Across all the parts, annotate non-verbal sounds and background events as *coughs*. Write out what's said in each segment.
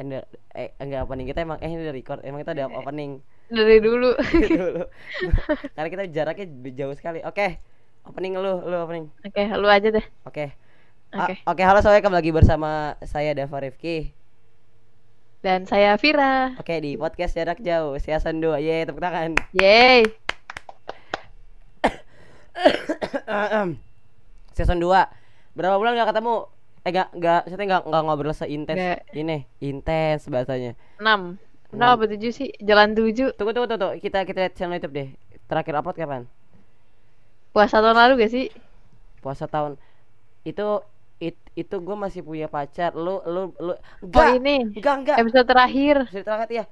Ender, eh enggak opening kita emang eh ini udah record emang kita udah opening. Dari dulu. *laughs* dulu. *laughs* Karena kita jaraknya jauh sekali. Oke opening lu lu opening. Oke, lu aja deh. oke. Ah, Oke. oke halo semuanya kembali lagi bersama saya Dava Rifki. Dan saya Vira. oke di podcast jarak jauh season 2 ye tepuk tangan. Yeay. *coughs* season 2 berapa bulan gak ketemu eh gak gak saya nggak nggak ngobrol seintens Nggak. ini intens bahasanya 6. Enam. Enam apa tujuh sih? Jalan tujuh. tunggu tunggu tunggu tunggu. kita kita lihat channel YouTube deh terakhir upload kapan Puasa tahun lalu gak sih? puasa tahun itu it, itu gue masih punya pacar lu lu lu Oh enggak ini enggak enggak episode terakhir. Sudah terakhir ya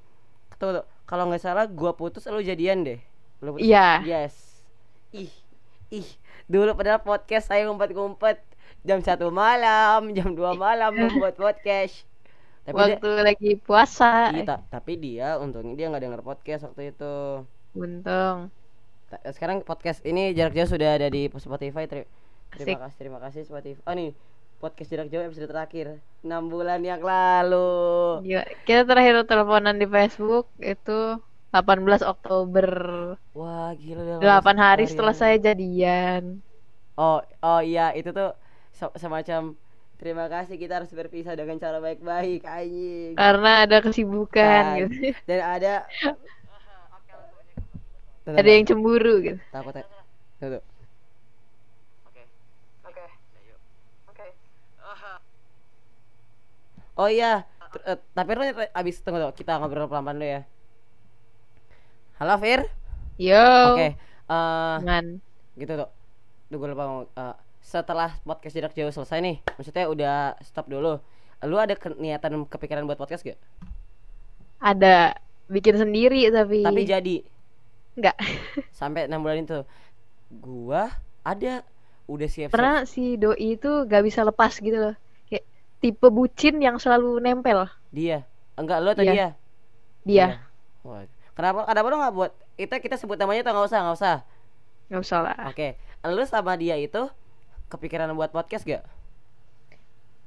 tunggu, tunggu. kalau nggak salah gua putus lu jadian deh lu putus- Iya. yes ih ih dulu padahal podcast saya ngumpet-ngumpet jam satu malam jam 2 malam membuat podcast tapi dia, Waktu lagi puasa. iya, ta- tapi dia untungnya dia nggak denger podcast waktu itu Untung. Sekarang podcast ini jarak jauh sudah ada di Spotify Teri- terima Asik. kasih terima kasih Spotify oh nih podcast jarak jauh episode terakhir enam bulan yang lalu Gila. Kita terakhir teleponan di Facebook itu 18 Oktober. wah gila udah 8 hari setelah ya. saya jadian. Oh, oh iya itu tuh semacam terima kasih kita harus berpisah dengan cara baik-baik anjing. Karena ada kesibukan Kan. gitu. Dan ada Ada yang cemburu gitu. takut ya. Tuh, tuh. Oh iya, eh, tapi lu abis tunggu tuh, kita ngobrol pelan-pelan dulu ya. Halo Fir. Yo. Oke. eh Dengan gitu tuh. Duh gue lupa ngomong. Eh, setelah podcast jarak jauh selesai nih, maksudnya udah stop dulu. Lu ada ke- niatan kepikiran buat podcast gak? ada bikin sendiri tapi Tapi jadi enggak. *laughs* sampai enam bulan itu gua ada udah siap Pernah si doi itu gak bisa lepas gitu loh. Kayak tipe bucin yang selalu nempel dia enggak lo atau Iya. dia dia. Wah, kenapa kenapa lo nggak buat itu kita sebut namanya atau nggak usah nggak usah nggak usah lah. oke lu sama dia itu kepikiran buat podcast gak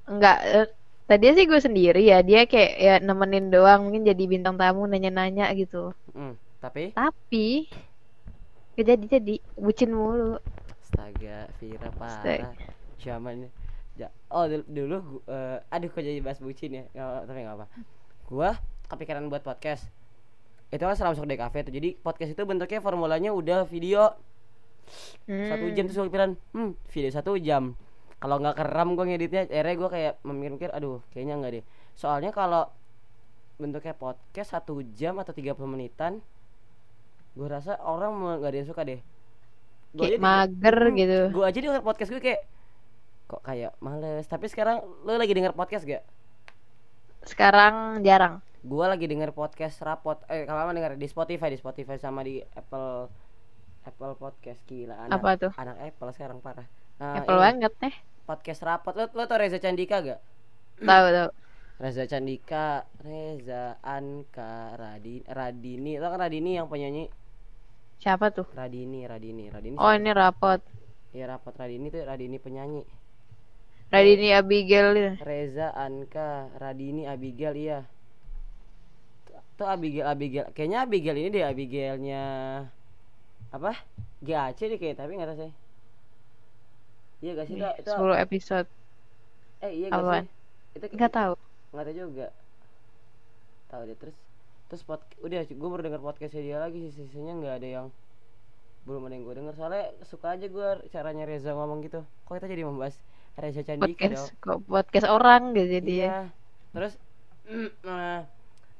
Enggak. eh, Tadi sih gue sendiri ya. Dia kayak ya nemenin doang mungkin jadi bintang tamu nanya-nanya gitu. Hmm, tapi Tapi gak jadi-jadi bucin mulu. astaga Vira parah zamannya ja- oh dulu, eh, aduh kok jadi bahas bucin ya Nggak- tapi nggak apa gua kepikiran buat podcast itu kan setelah masuk DKV tuh jadi podcast itu bentuknya formulanya udah video satu Hmm. jam terus gue kepikiran hmm video satu jam kalau nggak keram gue ngeditnya akhirnya gue kayak memikir-mikir aduh kayaknya nggak deh soalnya kalau bentuknya podcast satu jam atau 30 menitan gue rasa orang nggak ada yang suka deh Gua Kayak aja di- mager Hmm, gitu. gue aja denger podcast gue kayak kok kayak males tapi sekarang lo lagi denger podcast gak Sekarang jarang. gue lagi denger podcast rapot eh kalau denger di Spotify di Spotify sama di Apple Apple Podcast gila anak Apa tuh? anak Apple sekarang parah Nah, Apple ini. banget nih. podcast rapot lo lo tau Reza Candika gak Tahu tahu. Reza Candika Reza Anka Radini Radini lo kan Radini yang penyanyi Siapa tuh? Radini Radini Radini Oh siapa? ini rapot. ya rapot Radini tuh Radini penyanyi Radini Abigail. Reza Anka Radini Abigail iya tuh Abigail Abigail kayaknya Abigail ini deh Abigailnya apa? GAC deh kayak tapi nggak tahu sih. Iya gak sih itu, itu 10 episode. eh iya gak apaan? sih? Itu Enggak tahu. nggak tahu juga. Tahu deh terus terus pod, udah gue baru denger podcastnya dia lagi sih sisanya nggak ada yang belum ada yang gue denger. Soalnya suka aja gue caranya Reza ngomong gitu. Kok kita jadi membahas Reza Candika dong Podcast kok podcast orang gitu jadi ya. iya. Terus *clears throat* nah,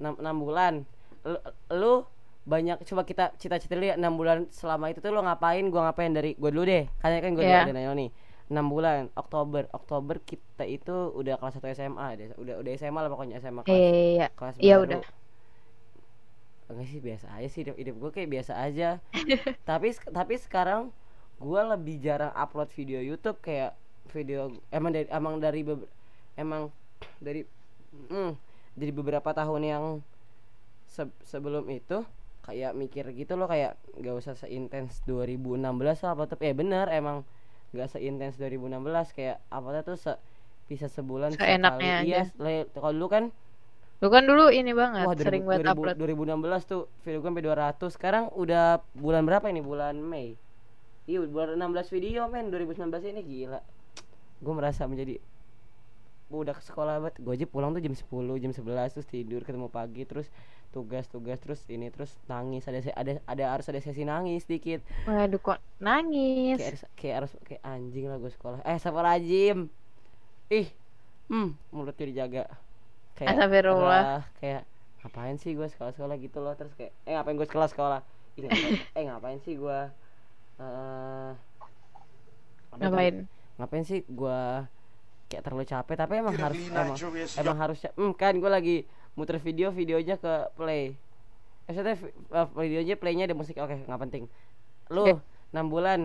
enam enam bulan. Lu, lu banyak coba kita cita-cita lihat enam bulan selama itu tuh lo ngapain gua ngapain dari gua dulu deh karena kan gue Iya. udah nanya nih enam bulan Oktober Oktober kita itu udah kelas 1 SMA deh udah udah SMA lah pokoknya SMA kelas Iya. kelas iya baru. udah. enggak sih biasa aja sih hidup, hidup gue kayak biasa aja *laughs* tapi tapi sekarang gua lebih jarang upload video YouTube kayak video emang dari emang dari emang dari mm, dari beberapa tahun yang se- sebelum itu kayak mikir gitu loh kayak gak usah seintens 2016 lah apa tapi eh bener emang gak seintens 2016 kayak apa tuh se bisa sebulan Seenaknya sekali. iya aja. le- kalau dulu kan Lu kan dulu ini banget, Wah, sering 2000, buat 2000 upload. 2016 tuh video gue sampai 200. Sekarang udah bulan berapa ini? Bulan Mei. Iya, bulan 16 video men 2019 ini gila. Gue merasa menjadi udah ke sekolah banget. Gue aja pulang tuh jam 10, jam 11 terus tidur ketemu pagi terus tugas-tugas terus ini terus nangis ada ada ada harus ada sesi nangis dikit Waduh kok nangis. kayak harus kayak harus kayak anjing lah gue sekolah eh rajim ih hmm mulutnya dijaga kayak Astagfirullah. "Alah, kayak ngapain sih gue sekolah sekolah gitu loh terus kayak eh ngapain gue sekolah sekolah Ih, ngapain, eh ngapain sih gue eh itu? Ngapain? ngapain sih gue kayak terlalu capek tapi emang harus emang emang harus hmm, kan gue lagi muter video videonya ke play eh maksudnya eh, videonya playnya ada musik oke nggak penting lu enam bulan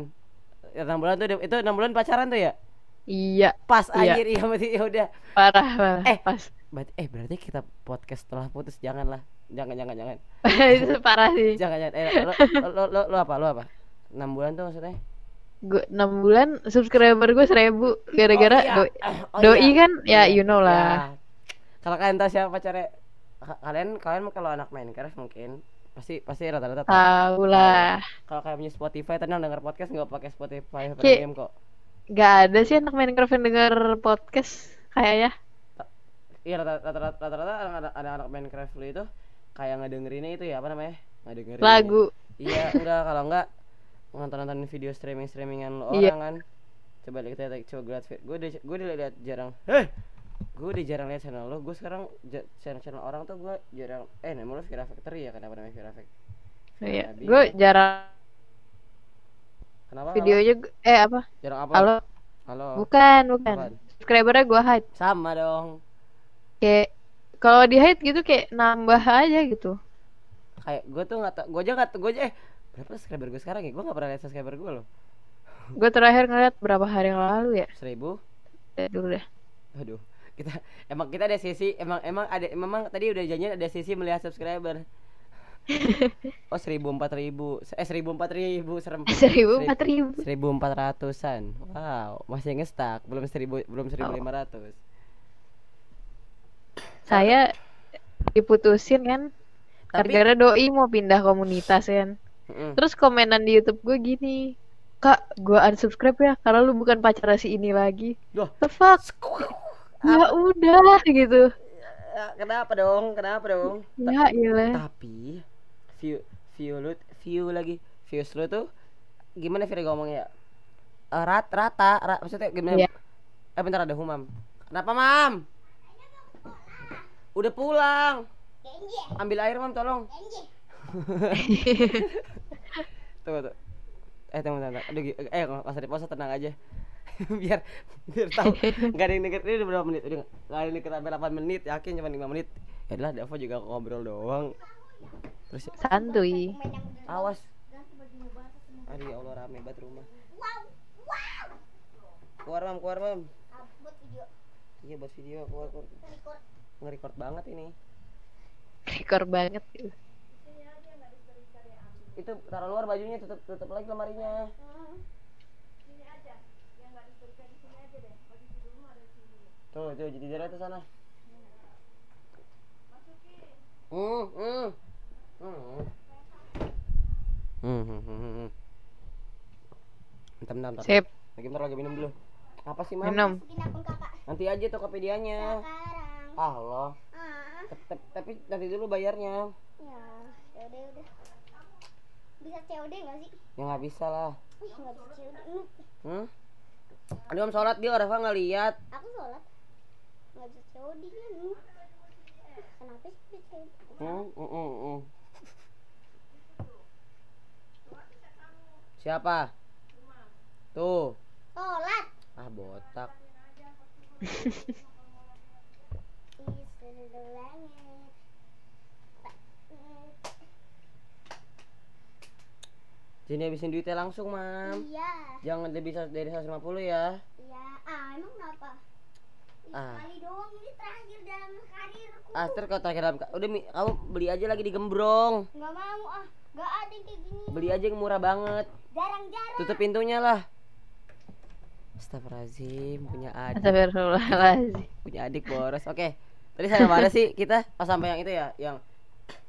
ya, enam bulan tuh itu enam bulan pacaran tuh ya Iya, pas Iya. anjir iya berarti ya udah parah, parah. Eh. pas. berarti eh berarti kita podcast setelah putus janganlah jangan jangan jangan *laughs* itu parah sih. jangan jangan eh lo lo, lo, lo apa lo apa enam bulan tuh maksudnya Gue 6 bulan subscriber gue seribu gara-gara Oh, iya. doi, Oh, doi iya. kan ya Iya. you know Ya. lah. kalau kalian tahu siapa pacarnya ka- kalian kalian kalau anak Minecraft mungkin pasti pasti rata-rata tahu. Lah. kalau kalian punya Spotify tenang denger podcast nggak pakai Spotify premium kok Gak ada sih anak Minecraft yang denger podcast kayaknya. iya rata- rata-rata rata-rata anak- anak-anak Minecraft itu kayak ngedengerinnya itu ya apa namanya ngedengerin Lagu. iya enggak kalau enggak nonton nonton video streaming streamingan lo Iya. orang kan coba lihat kita coba gue liat gue udah gue udah lihat jarang heh gue udah jarang lihat channel lo gue sekarang ja- channel channel orang tuh gue jarang eh nama lo Vira Factory ya kenapa namanya Vira Factory Iya. Gue jarang kenapa videonya eh apa? jarang apa Halo. halo Bukan, bukan. Apaan? Subscribernya gue hide. sama dong Kayak kalau di hide gitu kayak nambah aja gitu. kayak gue tuh nggak tau gue aja nggak gue aja eh berapa subscriber gue sekarang ya? Gue nggak pernah lihat subscriber gue loh. Gue terakhir ngeliat berapa hari yang lalu ya. seribu? Ya, dulu deh. Aduh, kita emang kita ada sesi emang emang ada memang tadi udah janjian ada sesi melihat subscriber. *laughs* oh seribu empat ribu. Eh seribu empat ribu serem. *laughs* Seribu empat ribu. seribu empat ratusan. Wow masih ngestak belum seribu belum seribu lima ratus. Saya diputusin kan. Tapi gara-gara doi mau pindah komunitas kan. Terus komenan di YouTube gue gini, Kak, gue unsubscribe ya karena lu bukan pacar si ini lagi. Loh. The fuck? *laughs* Ya udah gitu. Ya, kenapa dong kenapa dong Ya iyalah. tapi view view lu view lagi views lu tuh gimana Fira ngomongnya ya Eh, rat rata ra, maksudnya gimana Iya. eh bentar ada humam kenapa mam udah pulang ambil air mam tolong *laughs* tunggu tuh eh tunggu tunggu tunggu. Aduh, eh nggak usah di pause tenang aja. *laughs* Biar biar tahu. *laughs* Nggak ada yang denger. Ini udah berapa menit? Udah nggak? Ada yang denger sampai 8 menit. Yakin cuma 5 menit. Ya udah Davo juga ngobrol doang. Terus ya, Santuy. awas. Aduh ya Allah rame banget rumah. Keluar mam keluar mam. Iya buat video. Keluar keluar. Nge-record banget ini. Rekor banget. gitu. Itu taruh luar bajunya tutup tutup lagi lemarinya. Tuh tuh jadi jalan tuh sana. Hmm hmm. Hmm hmm hmm hmm hmm. Bentar bentar bentar. Sip, lagi bentar lagi minum dulu. Apa sih mam? Minum. nanti aja Tokopedia-nya sekarang. Ah Allah. Ah. Tep- tep- tapi nanti dulu bayarnya. Ya ya udah ya udah bisa COD nggak sih? Ya nggak bisa lah. Nggak bisa COD Hmm, Aduh om sholat dia Rafa nggak lihat. Aku sholat. Nggak bisa COD kan? Kenapa sih bisa COD Hmm, hmm, hmm, hmm. Siapa? Tuh. sholat. Ah, botak. Jadi habisin duitnya langsung, Mam. iya Jangan lebih dari 150 ya. iya ah emang kenapa Ah. sekali doang ini terakhir dalam karirku Ah, terakhir dalam udah Mi, kamu beli aja lagi di Gembrong. nggak mau ah nggak ada yang kayak gini Beli aja yang murah banget. jarang-jarang Tutup pintunya lah. Astagfirullahaladzim, punya adik, Astagfirullahaladzim. punya adik boros. Oke. Tadi saya mana sih kita pas sampai yang itu ya, yang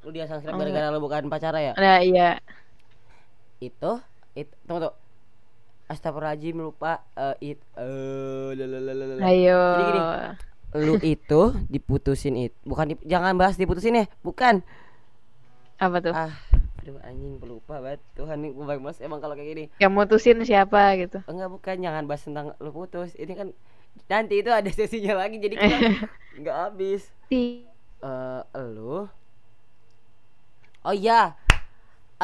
lu dia subscribe Oh, gara-gara lu bukan pacara ya? Nah, iya. Itu itu tunggu tuh. Astagfirullahaladzim lupa eh it lalalala. Ayo. Jadi gini. lu itu diputusin itu bukan di- jangan bahas diputusin ya bukan Apa tuh? ah aduh anjing lupa banget Tuhan gue mas emang kalau kayak gini Yang mutusin siapa gitu. enggak bukan jangan bahas tentang lu putus ini kan nanti itu ada *laughs* sesinya lagi jadi kita *laughs* nggak habis Si eh lu oh iya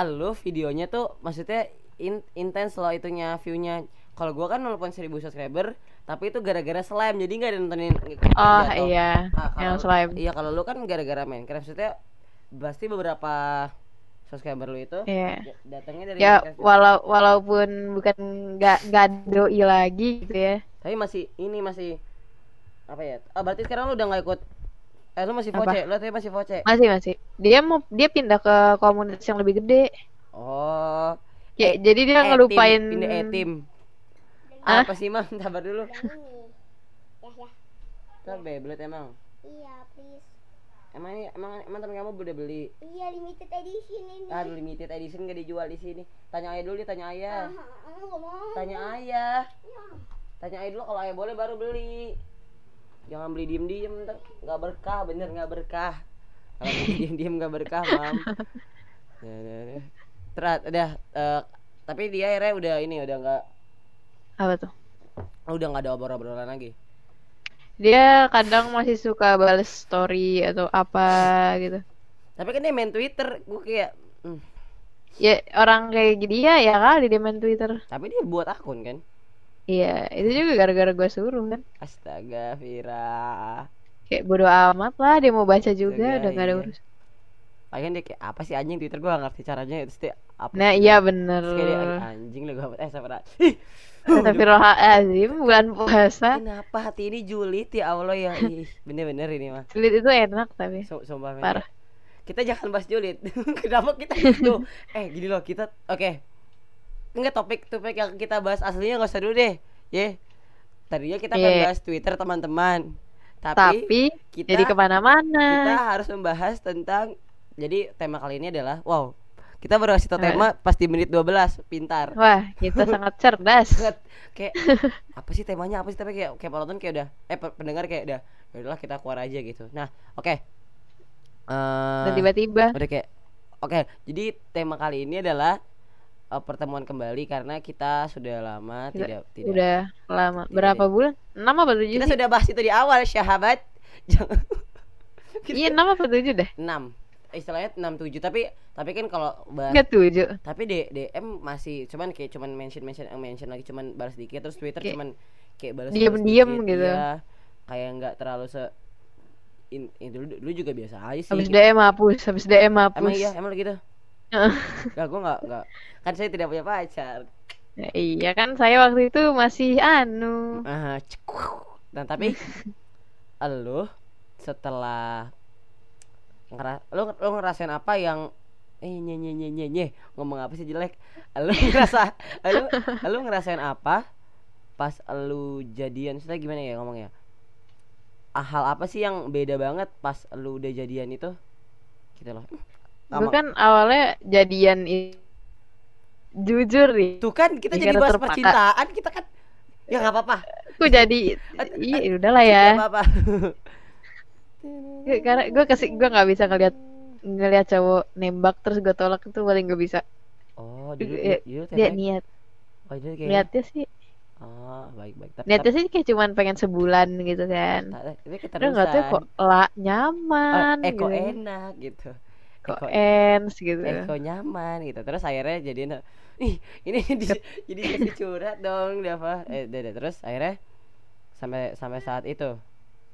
lu videonya tuh maksudnya in, intens loh itunya viewnya kalau gua kan walaupun 1000 subscriber tapi itu gara-gara slime jadi nggak ada nontonin Oh jatuh. iya, Ah, kalau yang slime. Iya kalau lu kan gara-gara Minecraft maksudnya pasti beberapa subscriber lu itu da- datangnya dari Ya Minecraft. walau walaupun bukan nggak nggak doi lagi gitu ya. Tapi masih ini masih apa ya? Ah berarti sekarang lu udah nggak ikut Eh lu masih Apa? voce, lu tapi masih voce. Masih masih. Dia mau dia pindah ke komunitas yang lebih gede. Oh. Kayak jadi dia E-team, ngelupain pindah e-team. Ah? Apa sih, Mam? *laughs* Sabar dulu. ini ya ya Kan Beyblade emang. iya please Emang ini emang emang temen kamu udah beli iya limited edition ini ah limited edition gak dijual di sini. Tanya ayah dulu, dia tanya ayah. Ah, ah, nggak mau Tanya ayah. Ya. Tanya ayah dulu kalau ayah boleh baru beli. Jangan beli diem-diem ntar nggak berkah, bener nggak berkah. Kalau beli *laughs* diem-diem nggak berkah, Mam. Ya, ya, ya. Terat, udah eh, tapi dia akhirnya udah ini udah nggak apa tuh? udah nggak ada obrol-obrolan lagi. Dia kadang masih suka balas story atau apa gitu. Tapi kan dia main Twitter, gue kayak hmm, Ya orang kayak gini ya ya kali dia main Twitter. tapi dia buat akun kan. Iya, itu juga gara-gara gue suruh kan. Astaga, Vira. Kayak bodo amat lah dia mau baca juga Astaga, udah gak ada iya. urus. Paling dia kayak apa sih anjing Twitter gue gak ngerti caranya terus dia apa Nah iya bener. Terus kayak dia anjing lah gue eh sabar ih Astagfirullahaladzim bulan puasa. kenapa hati ini julid ya Allah ya bener-bener ini mah Sulit itu enak tapi. Sum- sumpah. Parah. kita jangan bahas julid *laughs* kenapa kita tuh *laughs* eh gini loh kita oke enggak topik topik yang kita bahas aslinya nggak usah dulu deh ya tadinya kita Iya. bahas Twitter teman-teman tapi, Tapi kita jadi kita ke mana-mana. harus membahas tentang jadi tema kali ini adalah wow kita baru kasih tau Eh. tema pas di menit 12 pintar Wah kita *laughs* sangat cerdas. banget kayak *laughs* apa sih temanya apa sih tapi kayak kayak penonton kayak udah eh pe- pendengar kayak udah ya udahlah kita keluar aja gitu nah oke Dan Eh, tiba-tiba udah kayak oke jadi tema kali ini adalah eh, pertemuan kembali karena kita sudah lama tidak tidak udah lama. Tidak, Berapa bulan? Enam apa tujuh kita sih? sudah bahas itu di awal sahabat *laughs* jangan Iya enam apa tujuh deh? 6 istilahnya 6 7 tapi tapi kan kalau bahas Enggak tujuh. tapi D, DM masih cuman kayak cuman mention mention eh, mention lagi cuman balas dikit terus Twitter Kayak cuman kayak balas balas dikit, gitu. iya. kayak nggak terlalu se in, in- dulu dulu juga biasa aja sih Habis DM hapus, habis DM hapus. emang iya emang gitu Gak, gue nggak nggak. Kan saya tidak punya pacar. Ya, iya kan saya waktu itu masih anu. ah cekuh. dan tapi *laughs* lo setelah ngera lo lo ngerasain apa yang eh nye nye nye nye nye ngomong apa sih jelek? Lo *laughs* ngerasa lo lo ngerasain apa pas lu jadian? Setelah gimana ya ngomongnya? Ah, hal apa sih yang beda banget pas lu udah jadian itu? Gitu loh Gue kan awalnya jadian jujur nih. tuh kan kita jadi bahas terpaksa. percintaan kita kan ya nggak apa-apa Gue jadi iya udahlah ya. nggak apa-apa Karena gue kasih gue nggak bisa ngeliat ngeliat cowok nembak terus gue tolak itu paling gak bisa. oh Dia temanya- niat oh kayak niatnya sih oh baik baik tapi niatnya sih kayak cuman pengen sebulan gitu kan. tapi, tapi Terus nggak tahu kok lah nyaman eh, kok gitu. enak gitu Kok ens gitu. eh kok nyaman gitu terus akhirnya jadiin ih ini *laughs* di, jadi sesi curhat dong Dava eh deh, deh. terus akhirnya sampai sampai saat itu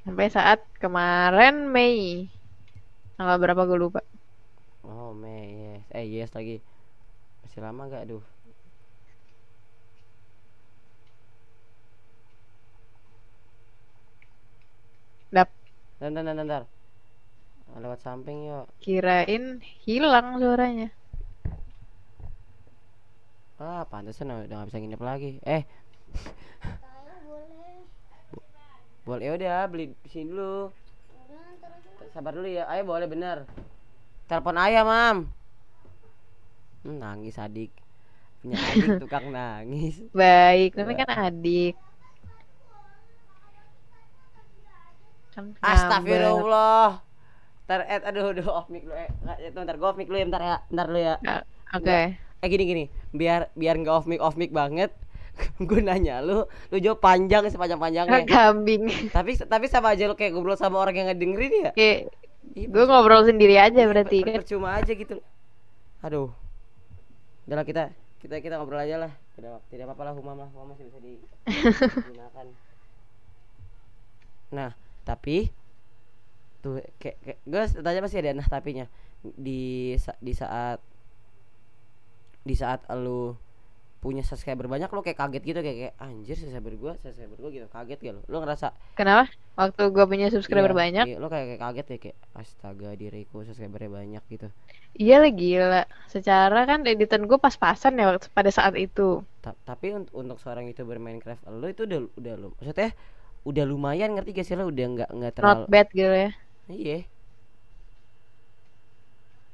Sampai saat kemarin Mei. Tanggal berapa gue lupa. oh Mei yes eh yes lagi masih lama gak aduh Dap. Bentar, bentar, bentar. Lewat samping yuk. Kirain hilang suaranya. Ah, pantesan udah gak bisa nginep lagi. Eh, boleh boleh ya udah beli sini dulu. sabar dulu ya ayo boleh bener telepon ayah mam Hmm, nangis adik punya adik tukang *laughs* nangis Baik, namanya kan adik. Kan. Astagfirullah Ntar, eh, aduh, aduh, off mic lu, eh, ya, bentar, gue off mic lu ya, bentar ya, bentar lu ya Ya, Oke. Eh gini gini, biar biar nggak off mic off mic banget, *laughs* gue nanya lu, lu jawab panjang sepanjang panjangnya. Kambing. *laughs* tapi tapi sama aja lu kayak ngobrol sama orang yang nggak dengerin ya. Kayak gue ngobrol sendiri aja berarti per- kan. percuma aja gitu. Aduh, udahlah kita kita kita ngobrol aja lah. Tidak tidak apa-apa lah, humam lah, humam masih bisa *laughs* digunakan. Nah, tapi tuh kayak, kayak gue tanya pasti ada nah tapinya di sa- di saat di saat lu punya subscriber banyak lo kayak kaget gitu kayak, kayak anjir subscriber gua subscriber gua gitu kaget gak lo lo ngerasa Kenapa? Waktu gue punya subscriber iya, banyak, iya, lo kayak, kayak kaget ya kayak astaga diriku subscribernya banyak gitu iya lah gila. Secara kan editan gue pas-pasan ya waktu pada saat itu. Ta- tapi untuk, untuk seorang youtuber Minecraft lo itu udah udah lo maksudnya udah lumayan ngerti gak sih lo udah nggak nggak Not terlalu bad gitu ya. Iya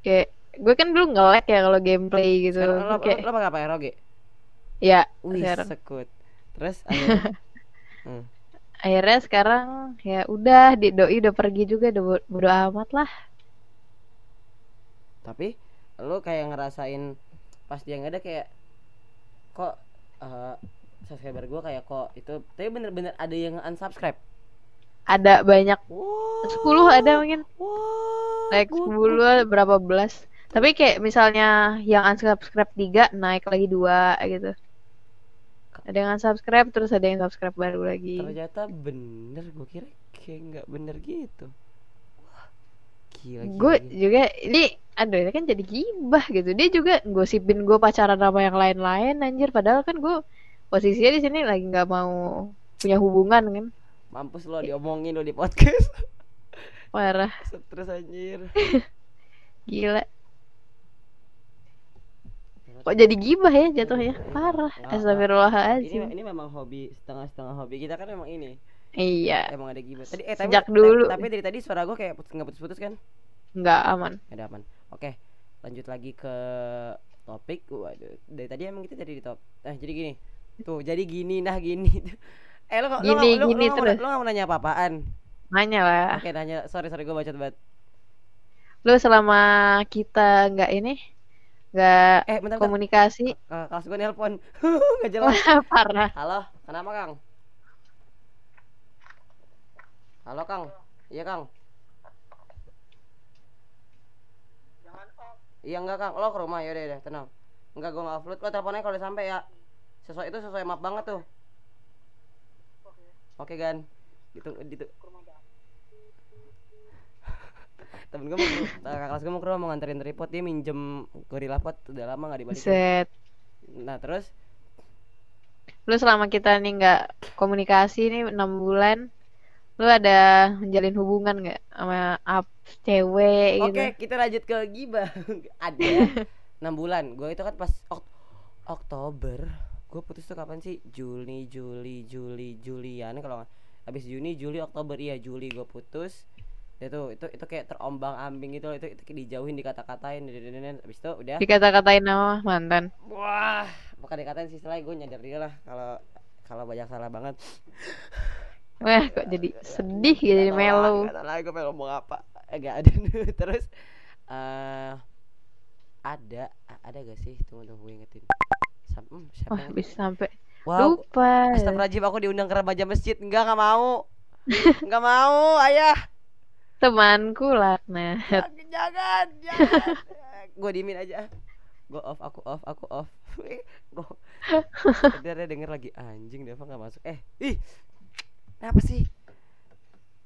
Kayak gue kan dulu nge-lag ya kalau gameplay gitu. sekarang lo, lo, Kayak lo pakai apa Roge ya, wih sekarang. sekut terus *laughs* akhirnya hmm. akhirnya sekarang ya udah di doi udah pergi juga udah bo- bodo amat lah. tapi lo kayak ngerasain pas dia nggak ada kayak kok eh, subscriber gua kayak kok itu tapi bener-bener ada yang unsubscribe Ada banyak wow 10 ada mungkin wow naik 10 berapa belas. Tapi kayak misalnya yang unsubscribe 3 naik lagi dua gitu. Ada yang unsubscribe terus ada yang subscribe baru lagi. ternyata bener gua kira kayak nggak bener gitu wah gila gila, Gue gila. juga ini aduh ini kan jadi gibah gitu. Dia juga gosipin gue pacaran sama yang lain-lain anjir padahal kan gue posisinya di sini lagi nggak mau punya hubungan kan. Mampus lo diomongin lo di podcast. *laughs* Parah, stres anjir. *laughs* Gila. Kok jadi gibah ya jatuhnya? Parah. Nggak- ini Astagfirullahaladzim. ini memang hobi setengah-setengah hobi kita kan memang ini. Iya, emang ada gibah. Tadi eh tapi, Sejak dulu. tapi dari tadi suara gua kayak putus- nggak putus-putus kan? Nggak aman. ada aman. Oke lanjut lagi ke topik. Waduh dari tadi emang kita jadi di top eh jadi gini. Tuh jadi gini nah gini *laughs* eh lo lo Gini, lo, gini lo, mau- terus. lo nggak mau nanya apa-apaan? Nanya lah. oke nanya. Sorry sorry gue bacot banget. Lu selama kita nggak ini, nggak eh bentar bentar. komunikasi, Eh, kelas gue nelpon. *laughs* Nggak jelas. *laughs* Parah. halo kenapa kang? Halo kang. Iya kang. Iya enggak kang. Lo ke rumah. Ya udah tenang. Enggak gue nggak upload. Lo teleponnya kalau udah sampai ya. Sesuai itu sesuai map banget tuh oke gan gitu gitu *laughs* temen gue mau ke- kakak kelas gue mau ke rumah mau nganterin tripod dia minjem gorilla pot udah lama nggak dibalikin Set. nah terus Lu selama kita nih nggak komunikasi nih enam bulan, lu ada menjalin hubungan nggak sama up cewek gitu? Oke, kita lanjut ke gibah. *laughs* Ada *laughs* 6 bulan. Gue itu kan pas Ok- Oktober. Gue putus tuh kapan sih? Juli, Juli, Juli, Julian kalau nggak habis Juni, Juli, Oktober. Iya, Juli gue putus. Itu itu itu kayak terombang-ambing gitu loh. Itu, itu kayak dijauhin dikata-katain dan habis itu udah Dikata-katain sama mantan. wah, bukan dikatain sih setelah gue nyadar diri lah kalau kalau banyak salah banget. Wah, kok jadi sedih gitu, jadi melo. Gak tau lagi gue pengen ngomong apa Eh gak ada *laughs* Terus eh Ada a- Ada gak sih Tunggu tunggu gue ingetin Sam, hmm, siapa Wah, yang- bisa sampai Wow lupa. Astagfirullahaladzim aku diundang ke remaja masjid. Enggak gak mau. Enggak mau ayah. Temanku laknat. Jangan Jangan Gue dimin aja. Gue off aku off aku off. Gue Dia dia denger lagi Anjing Deva gak masuk. Eh Ih Kenapa sih?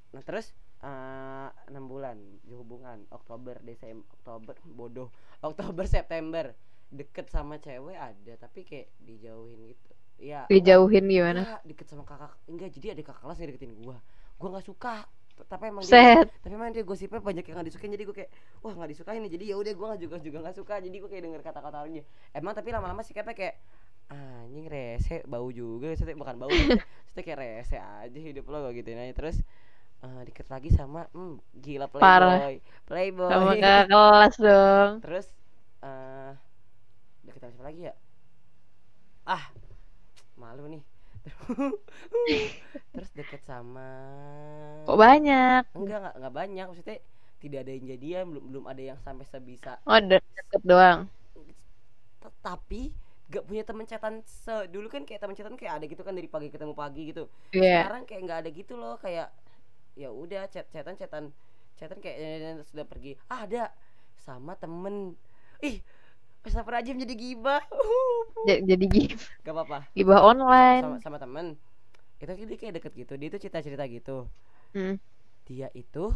Nah terus eh, enam bulan di hubungan Oktober Desember Oktober bodoh. Oktober September deket sama cewek ada tapi kayak dijauhin gitu ya Dijauhin gimana? ya, deket sama kakak enggak jadi ada kakak kelas yang deketin gua gua nggak suka tapi emang dia Set. tapi emang dia gosipnya banyak yang nggak disukain jadi gue kayak wah nggak disukain nih jadi ya udah gue juga juga nggak suka jadi gue kayak denger kata-kata orangnya emang tapi lama-lama sikapnya kayak anjing rese bau juga maksudnya bukan bau *laughs* maksudnya kayak rese aja hidup lo gue gituin aja terus eh, deket lagi sama hmm, gila Parah. playboy playboy Sama kakak *laughs* kelas dong. terus eh deket sama siapa lagi ya ah malu nih *laughs* terus deket sama Kok banyak? enggak enggak enggak banyak maksudnya tidak ada yang jadian belum belum ada yang sampai sebisa Oh, de- deket doang. Tapi gak punya temen chatan se dulu kan kayak temen chatan kayak ada gitu kan dari pagi ketemu pagi gitu Iya. sekarang kayak nggak ada gitu loh kayak ya udah chat chatan chatan chatan kayak sudah pergi ah, ada sama temen ih Astagfirullahaladzim jadi gibah. Ja- Jadi gib- gak apa-apa. Gibah sama, online. sama temen. Itu dia kayak deket gitu. Dia tuh cerita-cerita gitu. Hmm. dia itu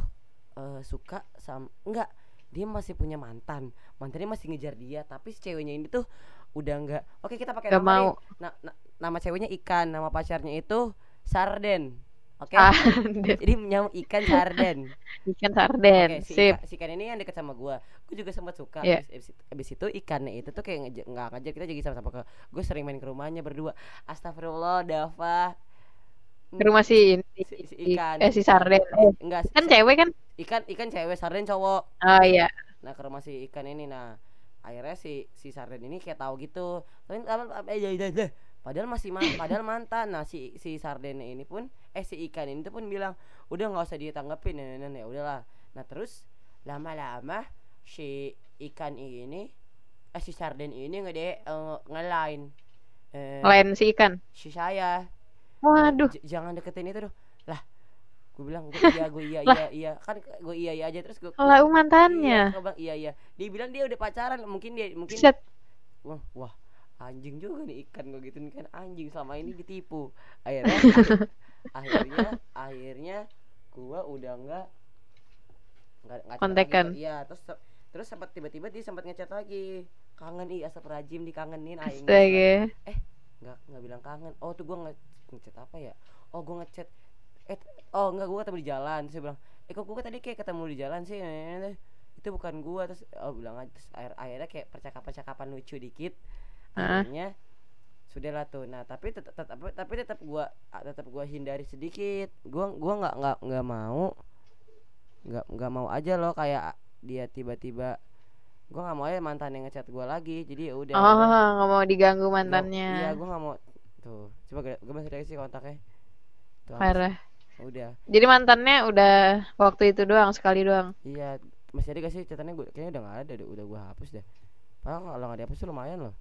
eh, suka sama enggak. Dia masih punya mantan. Mantannya masih ngejar dia tapi si ceweknya ini tuh udah enggak oke kita pakai nama mau. Na- na- nama ceweknya ikan nama pacarnya itu sarden oke Ah, *laughs* jadi nyamuk ikan sarden ikan sarden. Oke, si, Sip. Ika- si ikan ini yang deket sama gua Gue juga sempat suka Iya. abis, itu ikannya itu tuh kayak nggak ngajak kita jadi sama-sama ke Gue sering main ke rumahnya berdua Astagfirullah Dava Ke rumah si ini. si, si ikan Eh si sarden. Eh, Enggak kan cewek kan? ikan ikan cewek sarden cowok Oh iya. Nah ke rumah si ikan ini Nah akhirnya si si sarden ini kayak tahu gitu tapi eh, dah, dah, dah. padahal masih ma- padahal mantan nah si si sarden ini pun eh si ikan ini pun bilang udah nggak usah ditanggepin nah, nah, ya udahlah nah terus lama-lama si ikan ini eh si sarden ini ngede eh, ngelain eh, Lain si ikan. si saya Waduh. J- jangan deketin itu tuh lah gue bilang gue iya gue iya *laughs* iya iya kan gue iya iya aja terus gue Lah Iya, mantannya. gua bilang, iya iya. Dia bilang dia udah pacaran, mungkin dia mungkin Set. wah, wah anjing juga nih ikan gue gituin kan anjing selama ini *laughs* ditipu. Akhirnya *laughs* akhirnya akhirnya gua udah enggak enggak enggak chat lagi Kontekan. Iya, terus terus sempat tiba-tiba dia sempat ngechat lagi. Kangen ih asap rajim dikangenin aing. Astaga. Enggak enggak bilang kangen. Oh, tuh gua nge- ngechat apa ya? Oh, gua ngechat eh oh enggak gua ketemu di jalan. Terus dia bilang, "Eh kok gua tadi kayak ketemu di jalan sih?" Itu bukan gua terus oh bilang aja terus akhir akhirnya kayak percakapan-percakapan lucu dikit. Akhirnya sudahlah tuh. Nah, tapi tetap tetap tapi tetap gua ah, tetap gua hindari sedikit. Gua gua nggak nggak nggak mau nggak nggak mau aja loh kayak dia tiba-tiba gua nggak mau aja mantan yang ngechat gua lagi. Jadi ya udah. Oh, *laughs* nggak mau diganggu Nggak- Iya, mantannya. gue gak mau tuh. Coba gue, gue masih ada sih kontaknya. Tuh. Parah. Udah. Jadi mantannya udah waktu itu doang, sekali doang. Iya, masih ada gak sih catatannya gue kayaknya udah gak ada deh, udah gue hapus deh. Padahal kalau nggak dihapus tuh lumayan loh.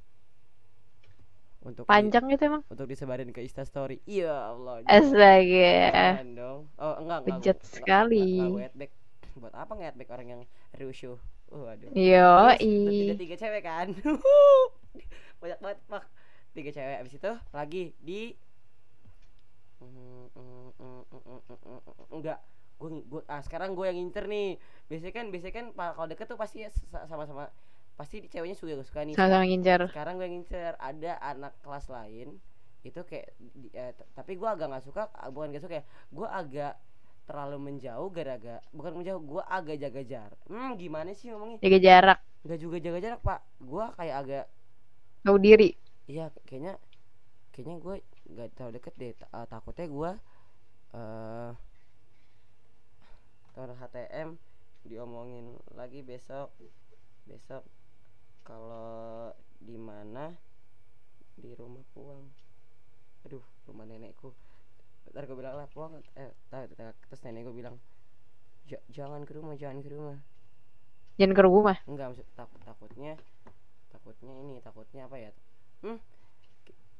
Untuk di- Panjang gitu emang. untuk disebarin ke Insta story. Iya Allah. Astaga. Dong. Oh, enggak enggak. Bejat sekali. Enggak, enggak, Buat apa nge orang yang rusuh? Oh, aduh. Yo, udah tiga cewek kan *laughs* banyak banget pak tiga cewek abis itu lagi di enggak gue gue ah sekarang gue yang ngincer nih biasanya kan biasanya kan kalau deket tuh pasti ya sa- sama-sama pasti ceweknya suka suka nih. Sama-sama ngincar. sekarang gue ngincer. Ada anak kelas lain itu kayak di- eh, tapi gue agak nggak suka bukan gak suka ya. Gue agak terlalu menjauh gara-gara bukan menjauh gue agak jaga jarak. Hmm gimana sih ngomongnya? Jaga jarak, nggak juga jaga jarak pak. Gue kayak agak tahu diri. iya kayaknya kayaknya gue nggak terlalu deket deh. Eh, takutnya gue eh tahun HTM diomongin lagi besok besok kalau di mana? Di rumah puang. Aduh rumah nenekku. Ntar gue bilang lah puang eh tahu terus nenek gue bilang "Ja- jangan ke rumah jangan ke rumah. Jangan ke rumah. enggak maksud takut takutnya takutnya ini takutnya apa ya? Hmm?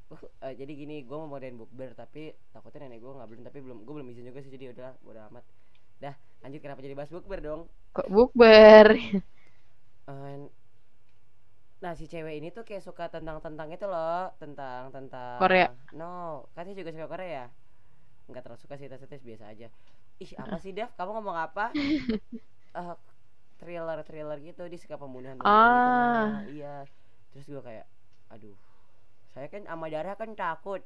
Uh, eh, jadi gini gue mau modain bukber tapi takutnya nenek gue nggak belum tapi belum gue belum izin juga sih jadi udah udah amat. Dah lanjut kenapa jadi bahas bukber dong? Kok bukber? Eh, nah si cewek ini tuh kayak suka tentang tentang itu loh. Tentang tentang. Korea. no katanya juga suka Korea. Nggak terlalu suka sih tes tes biasa aja. Ih apa sih Dev? Kamu ngomong apa? *laughs* Eh, thriller thriller gitu dia suka pembunuhan pembunuhan gitu. Ah. nah, iya. Terus gue kayak aduh saya kan sama darah kan takut.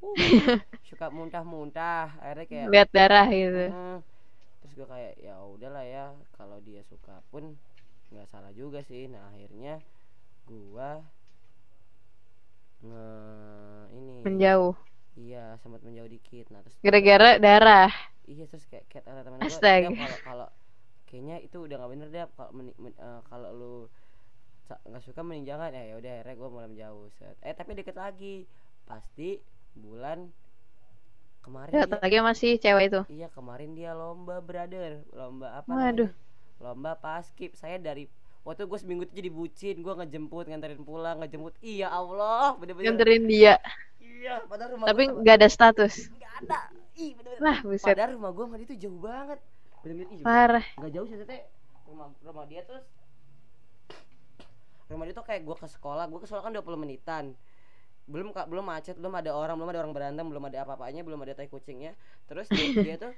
Uh, *laughs* suka muntah-muntah. Akhirnya kayak Lihat darah gitu. Hmm. terus gue kayak ya udahlah ya kalau dia suka pun nggak salah juga sih. Nah akhirnya gua nge ini Menjauh. iya sempat menjauh dikit nah terus Gara-gara darah. iya terus kayak kayak kata gue Astaga. kalau kalau kayaknya itu udah nggak bener deh kalau eh, kalau lu nggak suka mending jangan ya ya udah akhirnya gue mulai menjauh set. eh tapi deket lagi pasti bulan kemarin Ya, dia, lagi masih cewek itu. iya kemarin dia lomba brother lomba apa Waduh. namanya lomba paskip saya dari waktu gue seminggu itu jadi bucin gue ngejemput nganterin pulang ngejemput. Iya Allah bener-bener. Nganterin dia, iya padahal rumah tapi nggak ada status. nggak ada. Ih bener-bener. Wah, buset. padahal rumah gue sama dia tuh jauh banget. Bener-bener ih, Parah. nggak jauh sih teh rumah rumah dia tuh rumah dia tuh kayak gue ke sekolah. Gue ke sekolah kan 20 menitan. Belum kak belum macet belum ada orang belum ada orang berantem belum ada apa-apanya belum ada tai kucingnya. Terus dia, dia tuh